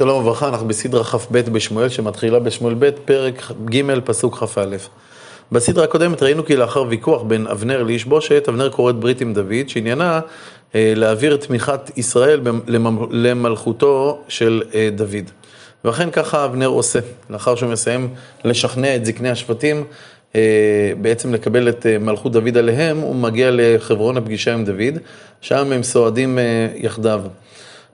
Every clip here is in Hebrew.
שלום וברכה, אנחנו בסדרה כ"ב בשמואל שמתחילה בשמואל ב', פרק ג', פסוק כ"א. בסדרה הקודמת ראינו כי לאחר ויכוח בין אבנר לאיש בושת, אבנר כורת ברית עם דוד, שעניינה אה, להעביר תמיכת ישראל למלכותו של אה, דוד. ואכן ככה אבנר עושה, לאחר שהוא מסיים לשכנע את זקני השבטים, אה, בעצם לקבל את מלכות דוד עליהם, הוא מגיע לחברון הפגישה עם דוד, שם הם סועדים יחדיו.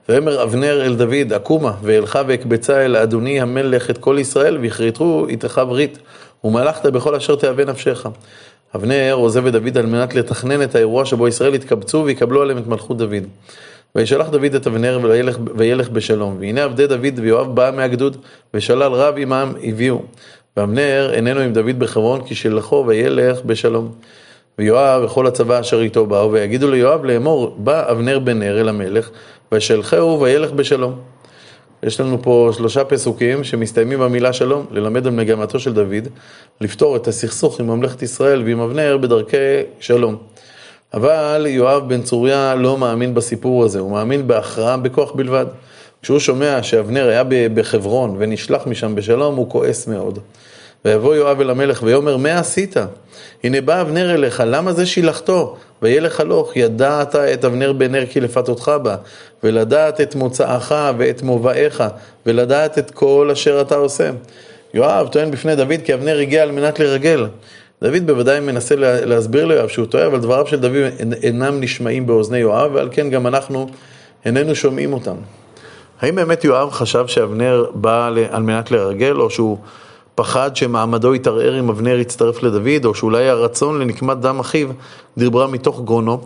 ויאמר אבנר אל דוד, אקומה, ואלך ואקבצה אל אדוני המלך את כל ישראל, ויכרתו איתך ברית, ומלכת בכל אשר תאווה נפשך. אבנר עוזב את דוד על מנת לתכנן את האירוע שבו ישראל יתקבצו ויקבלו עליהם את מלכות דוד. וישלח דוד את אבנר וילך, וילך בשלום. והנה עבדי דוד ויואב בא מהגדוד, ושלל רב עמם הביאו. ואבנר איננו עם דוד בחברון, כי שלחו וילך בשלום. ויואב וכל הצבא אשר איתו באו, ויגידו ליואב לאמור, בא אבנר בן נר אל המלך, וישלחהו וילך בשלום. יש לנו פה שלושה פסוקים שמסתיימים במילה שלום, ללמד על מגמתו של דוד, לפתור את הסכסוך עם ממלכת ישראל ועם אבנר בדרכי שלום. אבל יואב בן צוריה לא מאמין בסיפור הזה, הוא מאמין בהכרעה בכוח בלבד. כשהוא שומע שאבנר היה בחברון ונשלח משם בשלום, הוא כועס מאוד. ויבוא יואב אל המלך ויאמר, מה עשית? הנה בא אבנר אליך, למה זה שילחתו? וילך הלוך, ידעת את אבנר בן נר כי לפתותך בה, ולדעת את מוצאך ואת מובאיך, ולדעת את כל אשר אתה עושה. יואב טוען בפני דוד כי אבנר הגיע על מנת לרגל. דוד בוודאי מנסה להסביר ליואב שהוא טועה, אבל דבריו של דוד אינם נשמעים באוזני יואב, ועל כן גם אנחנו איננו שומעים אותם. האם באמת יואב חשב שאבנר בא על מנת לרגל, או שהוא פחד שמעמדו יתערער אם אבנר יצטרף לדוד, או שאולי הרצון לנקמת דם אחיו דיברה מתוך גרונו,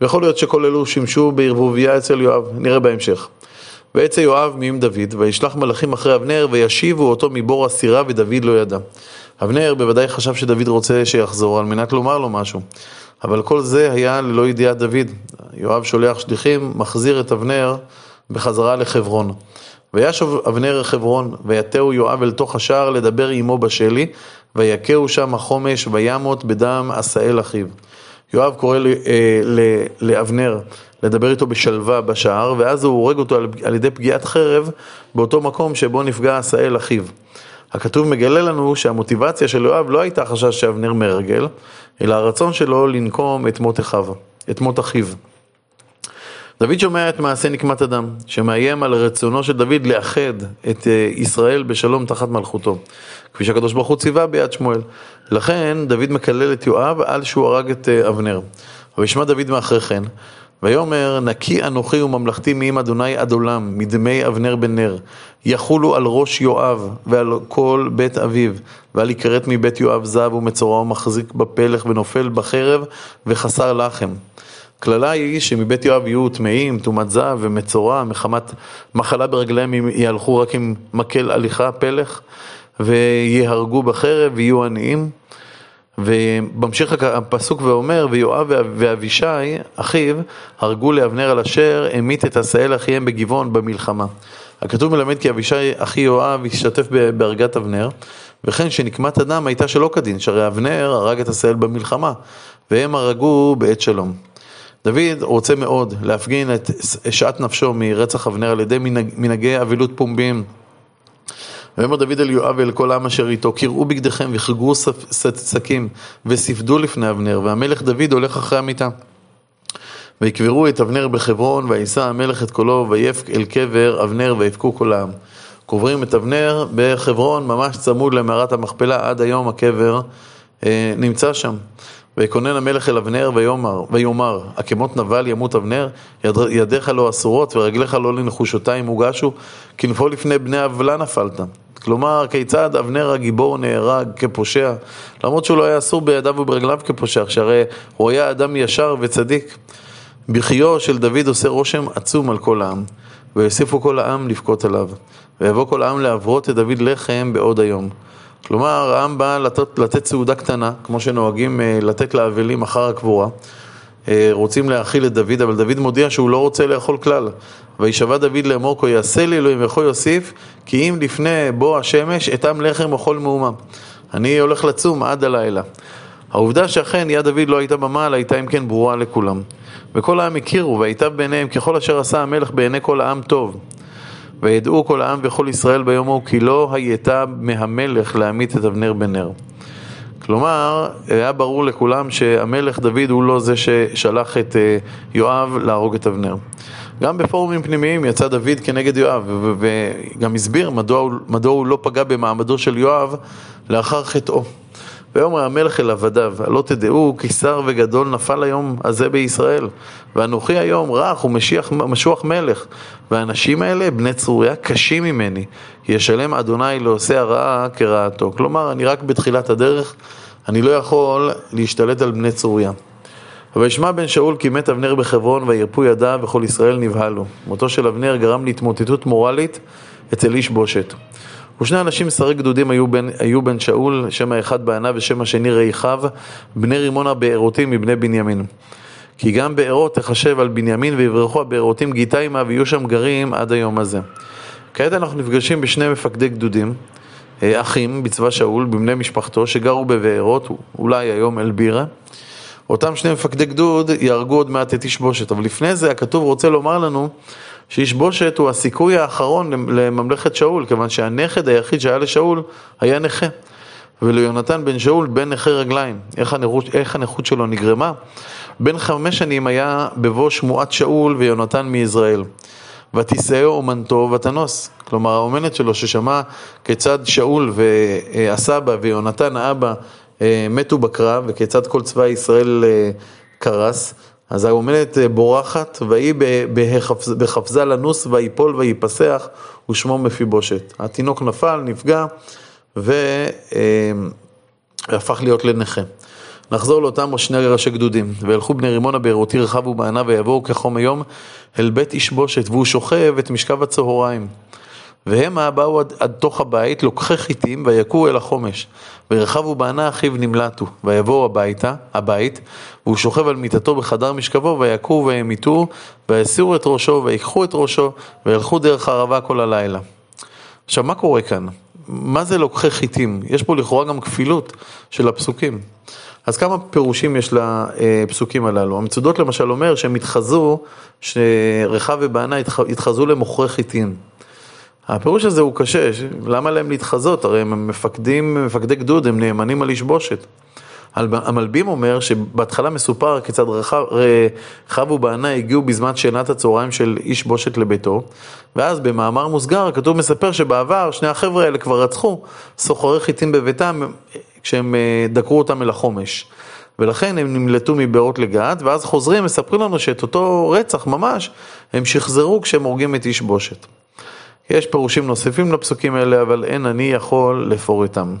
ויכול להיות שכל אלו שימשו בערבוביה אצל יואב, נראה בהמשך. ויצא יואב מעם דוד, וישלח מלאכים אחרי אבנר, וישיבו אותו מבור הסירה, ודוד לא ידע. אבנר בוודאי חשב שדוד רוצה שיחזור על מנת לומר לו משהו, אבל כל זה היה ללא ידיעת דוד. יואב שולח שליחים, מחזיר את אבנר בחזרה לחברון. וישוב אבנר חברון, ויתהו יואב אל תוך השער לדבר עמו בשלי, ויכהו שם החומש, וימות בדם עשאל אחיו. יואב קורא אה, לאבנר לדבר איתו בשלווה בשער, ואז הוא הורג אותו על ידי פגיעת חרב באותו מקום שבו נפגע עשאל אחיו. הכתוב מגלה לנו שהמוטיבציה של יואב לא הייתה חשש שאבנר מרגל, אלא הרצון שלו לנקום את מות אחיו. את מות אחיו. דוד שומע את מעשה נקמת הדם, שמאיים על רצונו של דוד לאחד את אה, ישראל בשלום תחת מלכותו, כפי שהקדוש ברוך הוא ציווה ביד שמואל. לכן דוד מקלל את יואב על שהוא הרג את אה, אבנר. וישמע דוד מאחרי כן, ויאמר נקי אנוכי וממלכתי מעם אדוני עד עולם, מדמי אבנר בן נר, יחולו על ראש יואב ועל כל בית אביו, ואל יכרת מבית יואב זב ומצורע ומחזיק בפלך ונופל בחרב וחסר לחם. קללה היא שמבית יואב יהיו טמאים, טומאת זהב ומצורע, מחמת מחלה ברגליהם יהלכו רק עם מקל הליכה, פלך, ויהרגו בחרב ויהיו עניים. ובמשיך הפסוק ואומר, ויואב ואבישי, אחיו, הרגו לאבנר על אשר המית את עשאל אחיהם בגבעון במלחמה. הכתוב מלמד כי אבישי אחי יואב השתתף בהרגת אבנר, וכן שנקמת הדם הייתה שלא כדין, שהרי אבנר הרג את עשאל במלחמה, והם הרגו בעת שלום. דוד רוצה מאוד להפגין את שעת נפשו מרצח אבנר על ידי מנהגי אבילות פומביים. ויאמר דוד אל יואב ואל כל העם אשר איתו, קראו בגדיכם וחגרו שקים וספדו לפני אבנר, והמלך דוד הולך אחרי המיטה. ויקברו את אבנר בחברון, וישא המלך את קולו, ויפק אל קבר אבנר, ויבכו כל העם. קוברים את אבנר בחברון, ממש צמוד למערת המכפלה, עד היום הקבר אה, נמצא שם. ויקונן המלך אל אבנר ויאמר, ויאמר, הכמות נבל ימות אבנר, יד, ידיך לא אסורות ורגליך לא לנחושותיים הוגשו, כי נפול לפני בני עוולה נפלת. כלומר, כיצד אבנר הגיבור נהרג כפושע, למרות שהוא לא היה אסור בידיו וברגליו כפושע, שהרי הוא היה אדם ישר וצדיק. בכיו של דוד עושה רושם עצום על כל העם, ויוסיפו כל העם לבכות עליו, ויבוא כל העם לעברות את דוד לחם בעוד היום. כלומר, העם בא לתת, לתת סעודה קטנה, כמו שנוהגים אה, לתת לאבלים אחר הקבורה. אה, רוצים להאכיל את דוד, אבל דוד מודיע שהוא לא רוצה לאכול כלל. וישבע דוד לאמור כה יעשה לי אלוהים וכה יוסיף, כי אם לפני בוא השמש אתם לחם אכול מאומה. אני הולך לצום עד הלילה. העובדה שאכן יד דוד לא הייתה במעל הייתה אם כן ברורה לכולם. וכל העם הכירו, והייתה ביניהם ככל אשר עשה המלך בעיני כל העם טוב. וידעו כל העם וכל ישראל ביום ההוא כי לא הייתה מהמלך להמית את אבנר בן נר. כלומר, היה ברור לכולם שהמלך דוד הוא לא זה ששלח את אה, יואב להרוג את אבנר. גם בפורומים פנימיים יצא דוד כנגד יואב, וגם הסביר מדוע מדוע הוא לא פגע במעמדו של יואב לאחר חטאו. ויאמר המלך אל עבדיו, הלא תדעו כי שר וגדול נפל היום הזה בישראל, ואנוכי היום רך ומשוח מלך, והאנשים האלה, בני צרוריה, קשים ממני, ישלם אדוני לעושה הרעה כרעתו. כלומר, אני רק בתחילת הדרך, אני לא יכול להשתלט על בני צרוריה. וישמע בן שאול כי מת אבנר בחברון וירפו ידיו וכל ישראל נבהלו. מותו של אבנר גרם להתמוטטות מורלית אצל איש בושת. ושני אנשים שרי גדודים היו בן, היו בן שאול, שם האחד בענה ושם השני ריחב, בני רימונה בארותים מבני בנימין. כי גם בארות תחשב על בנימין ויברחו הבארותים גיתה עמה ויהיו שם גרים עד היום הזה. כעת אנחנו נפגשים בשני מפקדי גדודים, אה, אחים בצבא שאול, בבני משפחתו, שגרו בבארות, אולי היום אלבירה. אותם שני מפקדי גדוד יהרגו עוד מעט את איש בושת, אבל לפני זה הכתוב רוצה לומר לנו שאיש בושת הוא הסיכוי האחרון לממלכת שאול, כיוון שהנכד היחיד שהיה לשאול היה נכה. וליונתן בן שאול בן נכה רגליים. איך הנכות, איך הנכות שלו נגרמה? בן חמש שנים היה בבוא שמועת שאול ויונתן מיזרעאל. ותישאו אומנתו ותנוס. כלומר האומנת שלו ששמע כיצד שאול והסבא ויונתן האבא אה, מתו בקרב וכיצד כל צבא ישראל אה, קרס, אז האומנת אה, בורחת, ויהי בחפזה לנוס ויפול ויפסח, ושמו מפיבושת. התינוק נפל, נפגע, והפך להיות לנכה. נחזור לאותם שני ראשי גדודים, וילכו בני רימונה בארותי רחבו בענה ויבואו כחום היום אל בית איש בושת, והוא שוכב את משכב הצהריים. והמה באו עד, עד תוך הבית, לוקחי חיטים, ויכו אל החומש. ורחבו בענה אחיו נמלטו, ויבואו הביתה, הבית, והוא שוכב על מיטתו בחדר משכבו, ויכו והמיתו, ויסירו את ראשו, ויקחו את ראשו, וילכו דרך הערבה כל הלילה. עכשיו, מה קורה כאן? מה זה לוקחי חיטים? יש פה לכאורה גם כפילות של הפסוקים. אז כמה פירושים יש לפסוקים הללו? המצודות למשל אומר שהם התחזו, שרחב ובענה התחזו למוכרי חיטים. הפירוש הזה הוא קשה, למה להם להתחזות? הרי הם מפקדים, מפקדי גדוד, הם נאמנים על איש בושת. המלבים אומר שבהתחלה מסופר כיצד רחב ובענה הגיעו בזמן שינת הצהריים של איש בושת לביתו, ואז במאמר מוסגר הכתוב מספר שבעבר שני החבר'ה האלה כבר רצחו סוחרי חיטים בביתם כשהם אה, דקרו אותם אל החומש. ולכן הם נמלטו מבארות לגת, ואז חוזרים, מספרים לנו שאת אותו רצח ממש, הם שחזרו כשהם הורגים את איש בושת. יש פירושים נוספים לפסוקים האלה, אבל אין אני יכול לפורטם.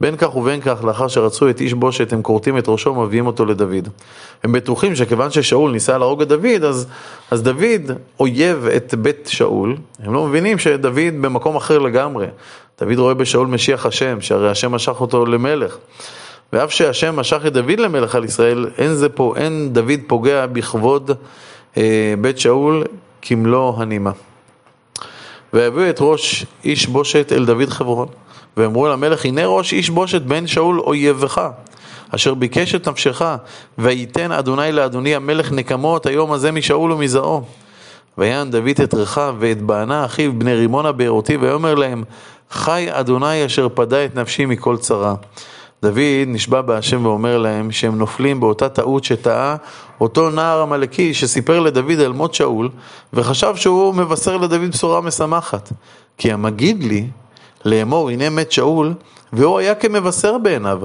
בין כך ובין כך, לאחר שרצו את איש בושת, הם כורתים את ראשו ומביאים אותו לדוד. הם בטוחים שכיוון ששאול ניסה להרוג את דוד, אז, אז דוד אויב את בית שאול. הם לא מבינים שדוד במקום אחר לגמרי. דוד רואה בשאול משיח השם, שהרי השם משך אותו למלך. ואף שהשם משך את דוד למלך על ישראל, אין, זה פה, אין דוד פוגע בכבוד אה, בית שאול כמלוא הנימה. ויביאו את ראש איש בושת אל דוד חברון. ואמרו למלך, הנה ראש איש בושת בן שאול אויבך, אשר ביקש את נפשך, וייתן אדוני לאדוני המלך נקמות היום הזה משאול ומזרעו. ויען דוד את רחב ואת בענה אחיו בני רימונה בארותי, ויאמר להם, חי אדוני אשר פדה את נפשי מכל צרה. דוד נשבע בהשם ואומר להם שהם נופלים באותה טעות שטעה אותו נער עמלקי שסיפר לדוד על מות שאול וחשב שהוא מבשר לדוד בשורה משמחת. כי המגיד לי לאמור הנה מת שאול והוא היה כמבשר בעיניו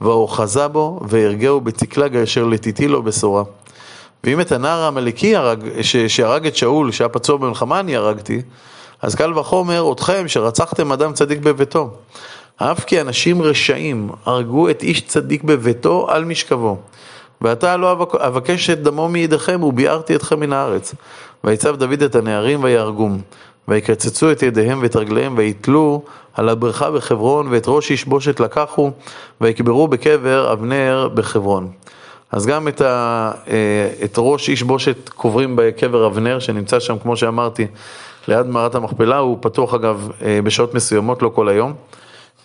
ואוחזה בו והרגהו בצקלג אשר לטיטי לו בשורה. ואם את הנער העמלקי שהרג את שאול שהיה פצוע במלחמה אני הרגתי אז קל וחומר אתכם שרצחתם אדם צדיק בביתו. אף כי אנשים רשעים הרגו את איש צדיק בביתו על משכבו. ועתה לא אבקש את דמו מידיכם וביערתי אתכם מן הארץ. ויצב דוד את הנערים ויהרגום. ויקצצו את ידיהם ואת רגליהם ויתלו על הבריכה בחברון ואת ראש איש בושת לקחו ויקברו בקבר אבנר בחברון. אז גם את, ה, אה, את ראש איש בושת קוברים בקבר אבנר שנמצא שם כמו שאמרתי ליד מערת המכפלה, הוא פתוח אגב אה, בשעות מסוימות, לא כל היום.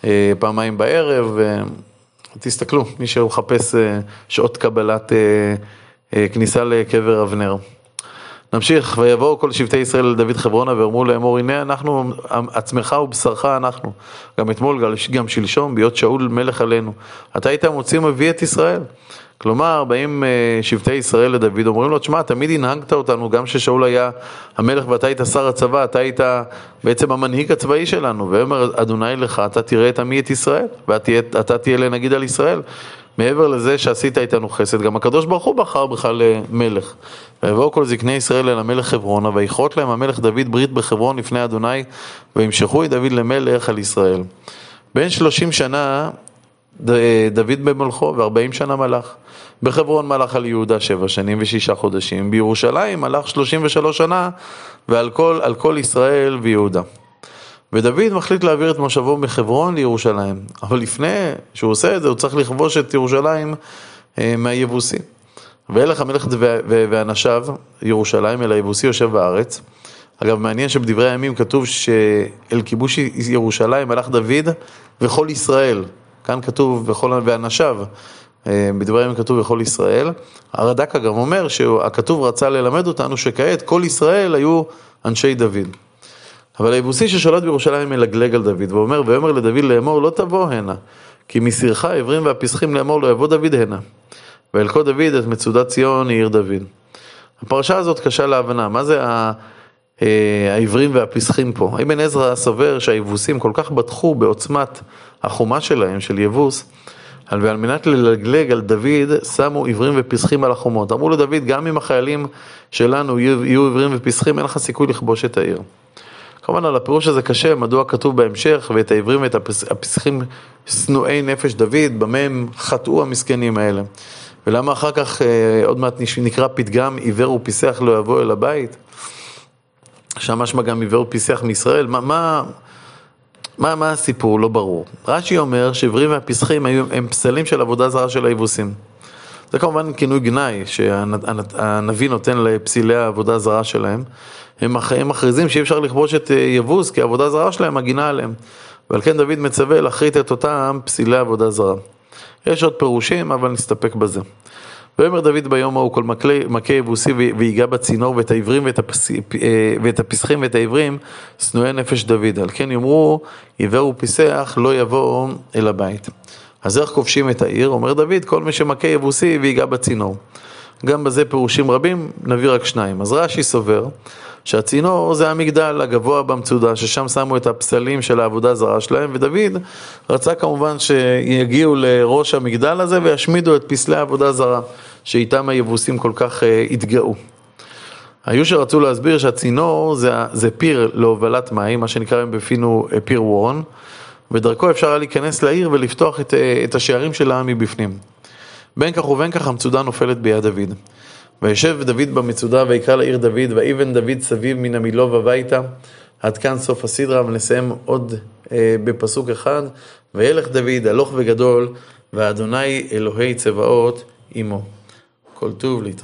אה, פעמיים בערב, תסתכלו, מי שמחפש אה, שעות קבלת אה, כניסה לקבר אבנר. נמשיך, ויבואו כל שבטי ישראל אל דוד חברונה ואמרו לאמור, הנה אנחנו, עצמך ובשרך אנחנו. גם אתמול, גם שלשום, בהיות שאול מלך עלינו. אתה היית מוציא ומביא את ישראל. כלומר, באים אה, שבטי ישראל לדוד, אומרים לו, תשמע, תמיד הנהגת אותנו, גם כששאול היה המלך ואתה היית שר הצבא, אתה היית בעצם המנהיג הצבאי שלנו, ואומר אדוני לך, אתה תראה את עמי את ישראל, ואתה תהיה לנגיד על ישראל. מעבר לזה שעשית איתנו חסד, גם הקדוש ברוך הוא בחר בך למלך. ויבואו כל זקני ישראל אל המלך חברונה, ויכרות להם המלך דוד ברית בחברון לפני אדוני, וימשכו את דוד למלך על ישראל. בין שלושים שנה דוד במלכו, וארבעים שנה מלך. בחברון מלך על יהודה שבע שנים ושישה חודשים, בירושלים מלך שלושים ושלוש שנה, ועל כל, כל ישראל ויהודה. ודוד מחליט להעביר את מושבו מחברון לירושלים, אבל לפני שהוא עושה את זה הוא צריך לכבוש את ירושלים אה, מהיבוסי. וילך המלך ואנשיו ירושלים אל היבוסי יושב בארץ. אגב, מעניין שבדברי הימים כתוב שאל כיבוש ירושלים הלך דוד וכל ישראל. כאן כתוב וכל ואנשיו. אה, בדברי הימים כתוב וכל ישראל. הרד"ק גם אומר שהכתוב רצה ללמד אותנו שכעת כל ישראל היו אנשי דוד. אבל היבוסי ששולט בירושלים מלגלג על דוד, ואומר, ויאמר לדוד לאמור לא תבוא הנה, כי מסירך העברים והפסחים לאמור לא יבוא דוד הנה. וילכו דוד את מצודת ציון עיר דוד. הפרשה הזאת קשה להבנה, מה זה אה, העברים והפסחים פה? אבן עזרא סובר שהיבוסים כל כך בטחו בעוצמת החומה שלהם, של יבוס, ועל מנת ללגלג על דוד, שמו עברים ופסחים על החומות. אמרו לדוד, גם אם החיילים שלנו יהיו עברים ופסחים, אין לך סיכוי לכבוש את העיר. כמובן על הפירוש הזה קשה, מדוע כתוב בהמשך, ואת העברים ואת הפסחים שנואי נפש דוד, במה הם חטאו המסכנים האלה. ולמה אחר כך, אה, עוד מעט נקרא פתגם, עיוור ופיסח לא יבוא אל הבית? שם גם עיוור ופיסח מישראל, מה, מה, מה, מה הסיפור? לא ברור. רש"י אומר שעברים והפסחים הם פסלים של עבודה זרה של היבוסים. זה כמובן כינוי גנאי שהנביא נותן לפסילי העבודה הזרה שלהם. הם, הם מכריזים שאי אפשר לכבוש את אה, יבוס כי העבודה הזרה שלהם מגינה עליהם. ועל כן דוד מצווה להכרית את אותם פסילי עבודה זרה. יש עוד פירושים, אבל נסתפק בזה. ויאמר דוד ביום ההוא כל מכה יבוסי ויגע בצינור ואת העברים ואת, הפס... אה, ואת הפסחים ואת העברים שנואי נפש דוד. על כן יאמרו עיוור ופיסח לא יבוא אל הבית. אז איך כובשים את העיר? אומר דוד, כל מי שמכה יבוסי ויגע בצינור. גם בזה פירושים רבים, נביא רק שניים. אז רש"י סובר שהצינור זה המגדל הגבוה במצודה, ששם שמו את הפסלים של העבודה הזרה שלהם, ודוד רצה כמובן שיגיעו לראש המגדל הזה וישמידו את פסלי העבודה הזרה, שאיתם היבוסים כל כך uh, התגאו. היו שרצו להסביר שהצינור זה, זה פיר להובלת מים, מה שנקרא היום בפינו אה, פיר וורן, ודרכו אפשר היה להיכנס לעיר ולפתוח את, אה, את השערים שלה מבפנים. בין כך ובין כך המצודה נופלת ביד דוד. וישב דוד במצודה ויקרא לעיר דוד, ויבן דוד סביב מן המילוב הביתה. עד כאן סוף הסדרה, ונסיים עוד אה, בפסוק אחד. וילך דוד הלוך וגדול, ואדוני אלוהי צבאות עמו. כל טוב להתראות.